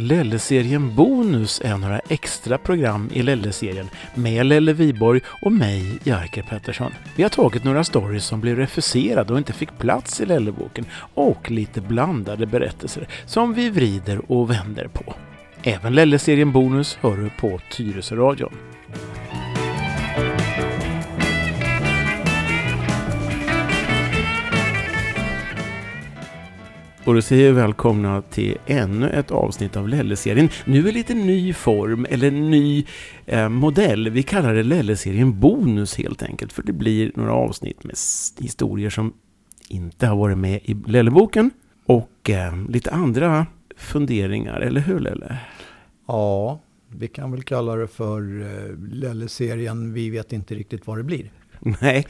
Lelle-serien Bonus är några extra program i Lelle-serien med Lelle Viborg och mig, Jerker Pettersson. Vi har tagit några stories som blev refuserade och inte fick plats i Lelleboken och lite blandade berättelser som vi vrider och vänder på. Även Lelle-serien Bonus hör du på Tyresöradion. Och då säger jag välkomna till ännu ett avsnitt av Lelle-serien. Nu i lite ny form, eller ny eh, modell. Vi kallar det Lelle-serien Bonus helt enkelt, för det blir några avsnitt med historier som inte har varit med i Lelleboken och eh, lite andra funderingar, eller hur Lelle? Ja, vi kan väl kalla det för eh, Lelle-serien Vi vet inte riktigt vad det blir. Nej,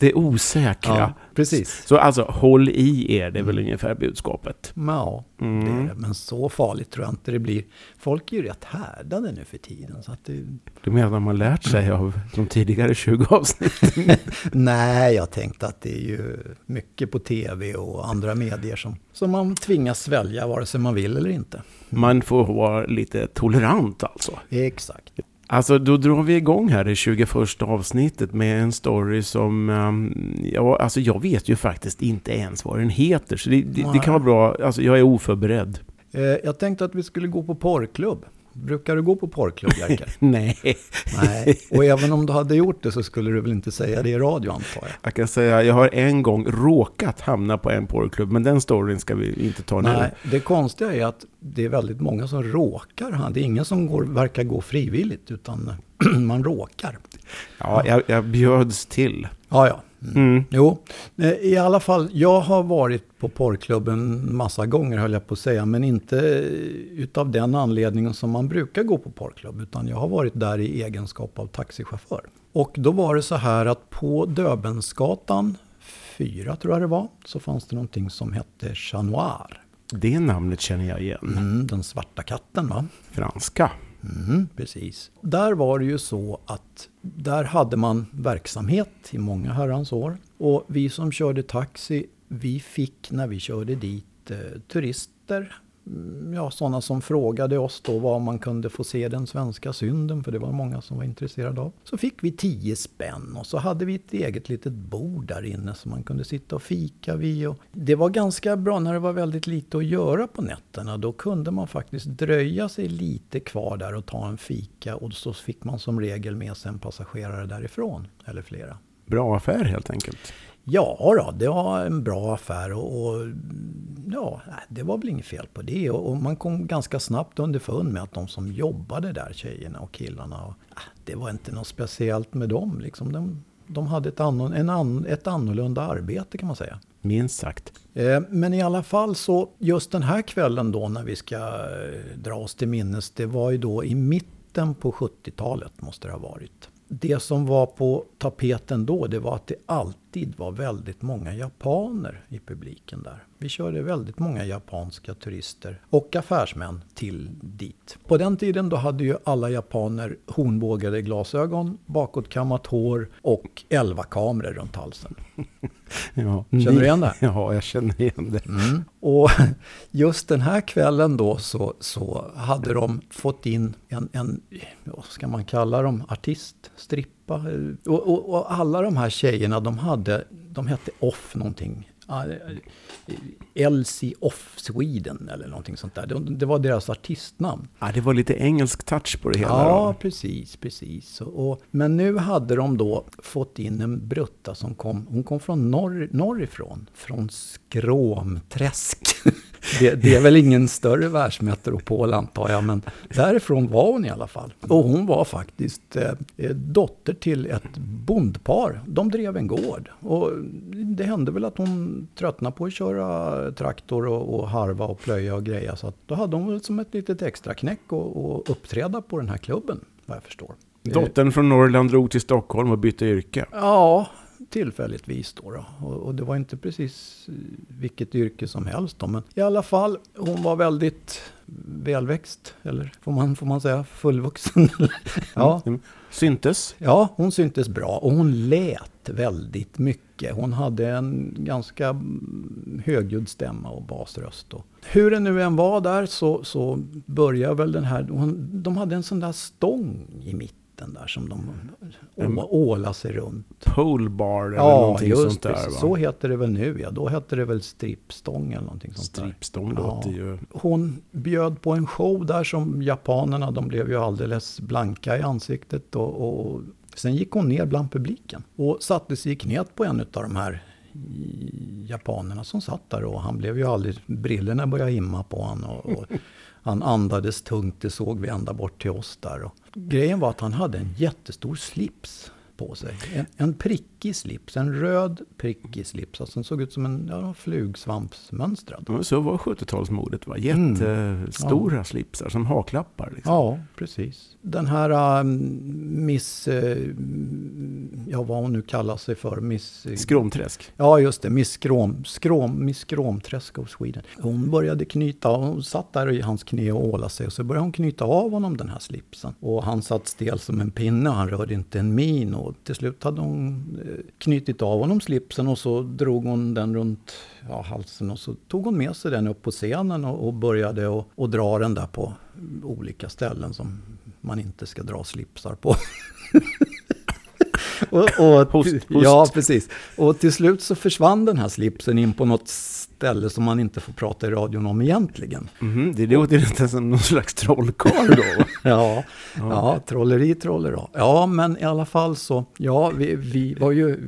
det osäkra. Ja, precis. Så alltså, håll i er, det är väl ungefär budskapet. Ja, det Mm. är det. Men så farligt tror jag inte det blir. Folk är ju rätt härdade nu för tiden. Så att det... Du menar man lärt sig av de tidigare 20 avsnitten? Nej, jag tänkte att det är ju mycket på tv och andra medier som, som man tvingas svälja vare sig man vill eller inte. Man får vara lite tolerant alltså. Exakt. Alltså då drar vi igång här det 21 avsnittet med en story som, um, ja, alltså jag vet ju faktiskt inte ens vad den heter. Så det, det, det kan vara bra, alltså jag är oförberedd. Eh, jag tänkte att vi skulle gå på porrklubb. Brukar du gå på porrklubb, Jerker? Nej, Nej, och även om du hade gjort det så skulle du väl inte säga det i radio antar jag? jag kan säga jag har en gång råkat hamna på en porrklubb, men den storyn ska vi inte ta nu. Nej, det konstiga är att det är väldigt många som råkar. Det är ingen som går, verkar gå frivilligt, utan man råkar. Ja, jag, jag bjöds till. Ja, ja. Mm. Jo, eh, i alla fall, jag har varit på porrklubben massa gånger höll jag på att säga, men inte eh, utav den anledningen som man brukar gå på porrklubb, utan jag har varit där i egenskap av taxichaufför. Och då var det så här att på Döbensgatan 4 tror jag det var, så fanns det någonting som hette Chat Noir. Det namnet känner jag igen. Mm, den svarta katten va? Franska. Mm, precis. Där var det ju så att där hade man verksamhet i många herrans år. Och vi som körde taxi, vi fick när vi körde dit eh, turister, ja sådana som frågade oss då vad man kunde få se den svenska synden, för det var många som var intresserade av. Så fick vi 10 spänn och så hade vi ett eget litet bord där inne som man kunde sitta och fika vid. Och det var ganska bra när det var väldigt lite att göra på nätterna. Då kunde man faktiskt dröja sig lite kvar där och ta en fika och så fick man som regel med sig en passagerare därifrån, eller flera. Bra affär helt enkelt. Ja, då, det var en bra affär och, och ja, det var väl inget fel på det. Och, och man kom ganska snabbt underfund med att de som jobbade där, tjejerna och killarna, och, ah, det var inte något speciellt med dem. Liksom. De, de hade ett, annon, en an, ett annorlunda arbete kan man säga. Minst sagt. Eh, Men i alla fall så, just den här kvällen då när vi ska eh, dra oss till minnes, det var ju då i mitten på 70-talet måste det ha varit. Det som var på tapeten då, det var att det alltid var väldigt många japaner i publiken där. Vi körde väldigt många japanska turister och affärsmän till dit. På den tiden då hade ju alla japaner hornbågade glasögon, bakåtkammat hår och 11 kameror runt halsen. Ja. Känner du igen det? Ja, jag känner igen det. Mm. Och just den här kvällen då så, så hade de fått in en, en, vad ska man kalla dem, artist, strippa. Eh, Och, och, och alla de här tjejerna de hade, de hette Off någonting. Ah, Elsie Off Sweden eller någonting sånt där. Det, det var deras artistnamn. Ja, det var lite engelsk touch på det hela. Ja, då. precis, precis. Och, och, men nu hade de då fått in en brutta som kom, hon kom från norr, norrifrån, från Skråmträsk. Det, det är väl ingen större världsmetropol antar jag, men därifrån var hon i alla fall. Och hon var faktiskt eh, dotter till ett bondpar. De drev en gård. Och det hände väl att hon tröttnade på att köra traktor och, och harva och plöja och greja. Så då hade hon väl som ett litet extra knäck och, och uppträda på den här klubben, vad jag förstår. Dottern från Norrland drog till Stockholm och bytte yrke. Ja, tillfälligtvis då. då. Och, och det var inte precis vilket yrke som helst då. Men i alla fall, hon var väldigt välväxt. Eller får man, får man säga fullvuxen? ja. Mm. Syntes. ja, hon syntes bra och hon lät väldigt mycket. Hon hade en ganska mm, högljudd stämma och basröst. Och hur det nu än var där så, så började väl den här... Hon, de hade en sån där stång i mitten där som de En- å, ålade sig runt. Pole bar eller Ja, någonting just sånt där precis. va? Så heter det väl nu ja. Då hette det väl strippstång eller någonting sånt där. Stripstång Ja. låter ju... Hon bjöd på en show där som japanerna, de blev ju alldeles blanka i ansiktet. Och, och sen gick hon ner bland publiken och satte sig i knät på en av de här japanerna som satt där. Och han blev ju aldrig, brillorna började imma på honom. Och, och han andades tungt, det såg vi ända bort till oss där. Och grejen var att han hade en jättestor slips på sig. En, en prickig slips, en röd prickig slips. Alltså den såg ut som en ja, flugsvampsmönstrad. Ja, Så var 70-talsmodet va? Mm. Jättestora slipsar som haklappar. Liksom. Ja, precis. Den här um, Miss, eh, ja vad hon nu kallar sig för, Miss... Skråmträsk. Ja, just det, Miss Skråm, Skråm, Miss Skråmträsk of Sweden. Hon började knyta, hon satt där i hans knä och ålade sig och så började hon knyta av honom den här slipsen. Och han satt stel som en pinne och han rörde inte en min och till slut hade hon eh, knutit av honom slipsen och så drog hon den runt ja, halsen och så tog hon med sig den upp på scenen och, och började att och dra den där på olika ställen som man inte ska dra slipsar på. och, och, Host, host. Ja, precis. Och till slut så försvann den här slipsen in på något ställe som man inte får prata i radion om egentligen. Mhm, det låter nästan som någon slags trollkarl då. va? Ja, ja trolleri, trollera. Ja, men i alla fall så, ja, vi, vi var ju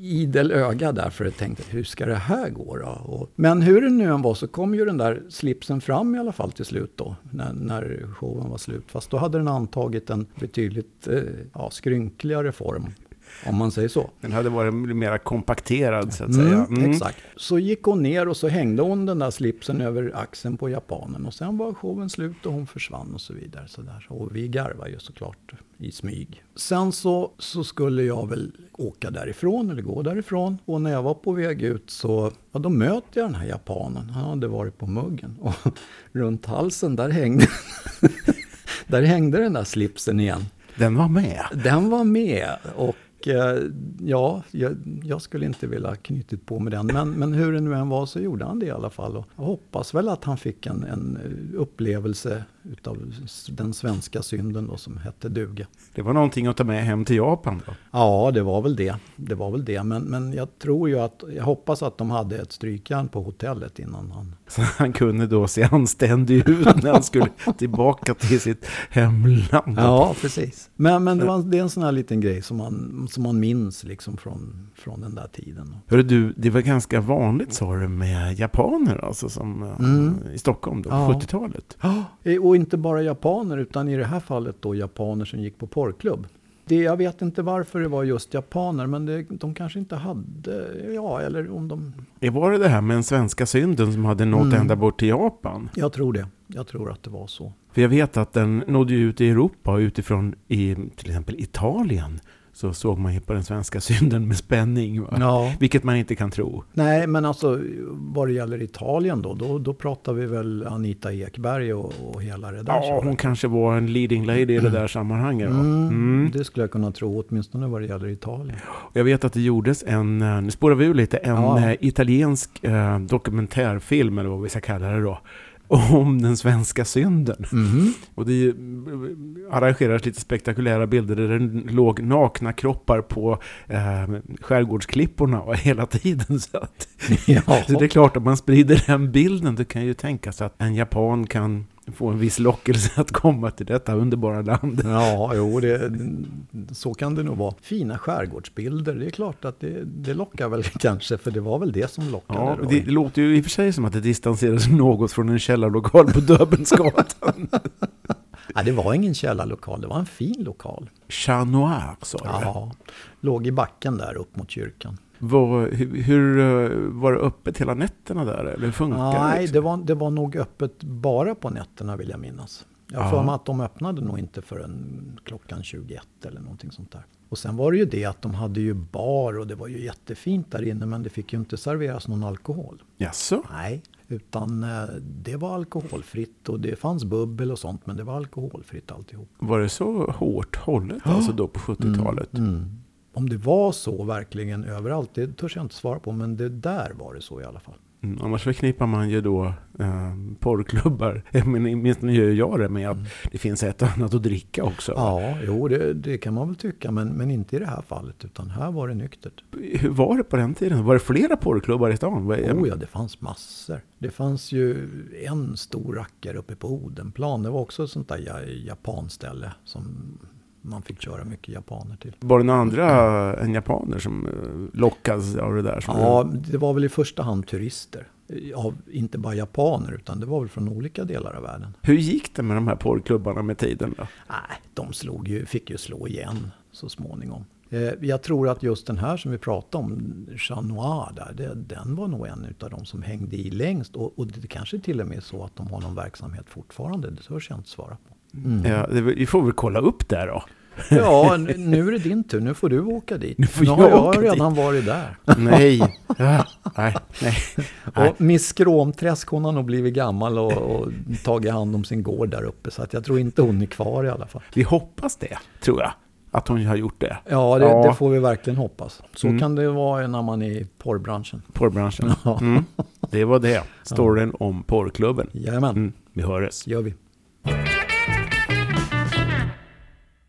idel öga där för att tänkte, hur ska det här gå då? Och, men hur det nu än var så kom ju den där slipsen fram i alla fall till slut då, när, när showen var slut. Fast då hade den antagit en betydligt eh, ja, skrynkligare form, om man säger så. Den hade varit mer kompakterad så att säga. Mm, Exakt. Så gick hon ner och så hängde hon den där slipsen över axeln på japanen. Och sen var showen slut och hon försvann och så vidare. Så där. Och vi garvade ju såklart i smyg. Sen så, så skulle jag väl åka därifrån eller gå därifrån. Och när jag var på väg ut så ja, då möter jag den här japanen. Han hade varit på muggen. Och runt halsen där hängde, där hängde den där slipsen igen. Den var med. Den var med och Eh, ja, jag, jag skulle inte vilja knutit på med den. Men, men hur det nu än var så gjorde han det i alla fall. Och jag hoppas väl att han fick en, en upplevelse utav den svenska synden då som hette duga. Det var någonting att ta med hem till Japan då. Ja, det var väl det. Det var väl det. Men, men jag tror ju att, jag hoppas att de hade ett strykjärn på hotellet innan han... Så han kunde då se anständig ut när han skulle tillbaka till sitt hemland. Ja, precis. Men, men det, var, det är en sån här liten grej som man, som man minns liksom från, från den där tiden. Hörru du, det var ganska vanligt sa du med japaner alltså som eh, Mm. i Stockholm då, Ja. 70-talet. Ja, eh, och inte bara japaner utan i det här fallet då japaner som gick på porrklubb. Det, jag vet inte varför det var just japaner men det, de kanske inte hade, ja eller om de... Det var det det här med den svenska synden som hade nått Mm. ända bort till Japan? Jag tror det. Jag tror att det var så. För jag vet att den nådde ut i Europa utifrån i till exempel Italien så såg man ju på den svenska synden med spänning. Ja. Vilket man inte kan tro. Nej, men alltså vad det gäller Italien då, då, då pratar vi väl Anita Ekberg och, och hela det där. Ja, köret. hon kanske var en leading lady i det där sammanhanget. Va? Mm, Mm. Det skulle jag kunna tro, åtminstone vad det gäller Italien. Jag vet att det gjordes en, nu spårar vi ur lite, en Ja. eh, italiensk eh, dokumentärfilm, eller vad vi ska kalla det då, om den svenska synden. Mhm. Och det arrangeras lite spektakulära bilder där det låg nakna kroppar på eh, skärgårdsklipporna hela tiden. Så, att, Ja. så det är klart, om man sprider den bilden, då kan ju tänka sig att en japan kan få en viss lockelse att komma till detta underbara land. Ja, jo, det, så kan det nog vara. Fina skärgårdsbilder, det är klart att det, det lockar väl kanske, för det var väl det som lockade. Ja, då. det låter ju i och för sig som att det distanserar sig något från en källarlokal på Döbelnsgatan. ja, det var ingen källarlokal, det var en fin lokal. Chat Noir, sa du. Ja, låg i backen där upp mot kyrkan. Var, hur, hur, eh, var det öppet hela nätterna där? Eller hur funkar det? Nej, liksom? det var, det var nog öppet bara på nätterna vill jag minnas. Jag har mig att de öppnade nog inte förrän klockan 21 eller någonting sånt där. Och sen var det ju det att de hade ju bar och det var ju jättefint där inne men det fick ju inte serveras någon alkohol. Jaså? Nej, utan eh, det var alkoholfritt och det fanns bubbel och sånt men det var alkoholfritt alltihop. Var det så hårt hållet alltså då på 70-talet? Mm. Om det var så verkligen överallt, det törs jag inte svara på. Men det där var det så i alla fall. Mm, annars förknippar man ju då eh, porrklubbar, åtminstone gör jag det, med att mm. det finns ett annat att dricka också. Ja, jo det, det, kan man väl tycka, men, men inte i det här fallet, utan här var det nyktert. Hur var det på den tiden? Var det flera porrklubbar i stan? Oh ja, det fanns massor. Det fanns ju en stor rackare uppe på Odenplan. Det var också ett sånt där japanställe som man fick köra mycket japaner till. Var det några andra än japaner som eh, lockades av det där? ja, det var väl i första hand turister. Av, inte bara japaner, utan det var väl från olika delar av världen. Hur gick det med de här porrklubbarna med tiden då? Nej, de slog ju, fick ju slå igen så småningom. Eh, jag tror att just den här som vi pratade om, Chat Noir, där, den var nog en av de som hängde i längst. Och, och det kanske till och med är så att de har någon verksamhet fortfarande, det törs jag inte svara på. Mm. Ja, det, vi får väl kolla upp det då. Ja, nu är det din tur. Nu får du åka dit. Nu får jag, nu har jag redan dit. varit där. Nej. Ja, nej, nej. Och Miss Skråmträsk, hon har nog blivit gammal och, och tagit hand om sin gård där uppe. Så att jag tror inte hon är kvar i alla fall. Vi hoppas det, tror jag. Att hon har gjort det. Ja, det, ja. det får vi verkligen hoppas. Så mm. kan det vara när man är i porrbranschen. Porrbranschen. Ja. Mm. Det var det. Storyn ja. om porrklubben. Jajamän. Mm. Vi hörs. gör vi.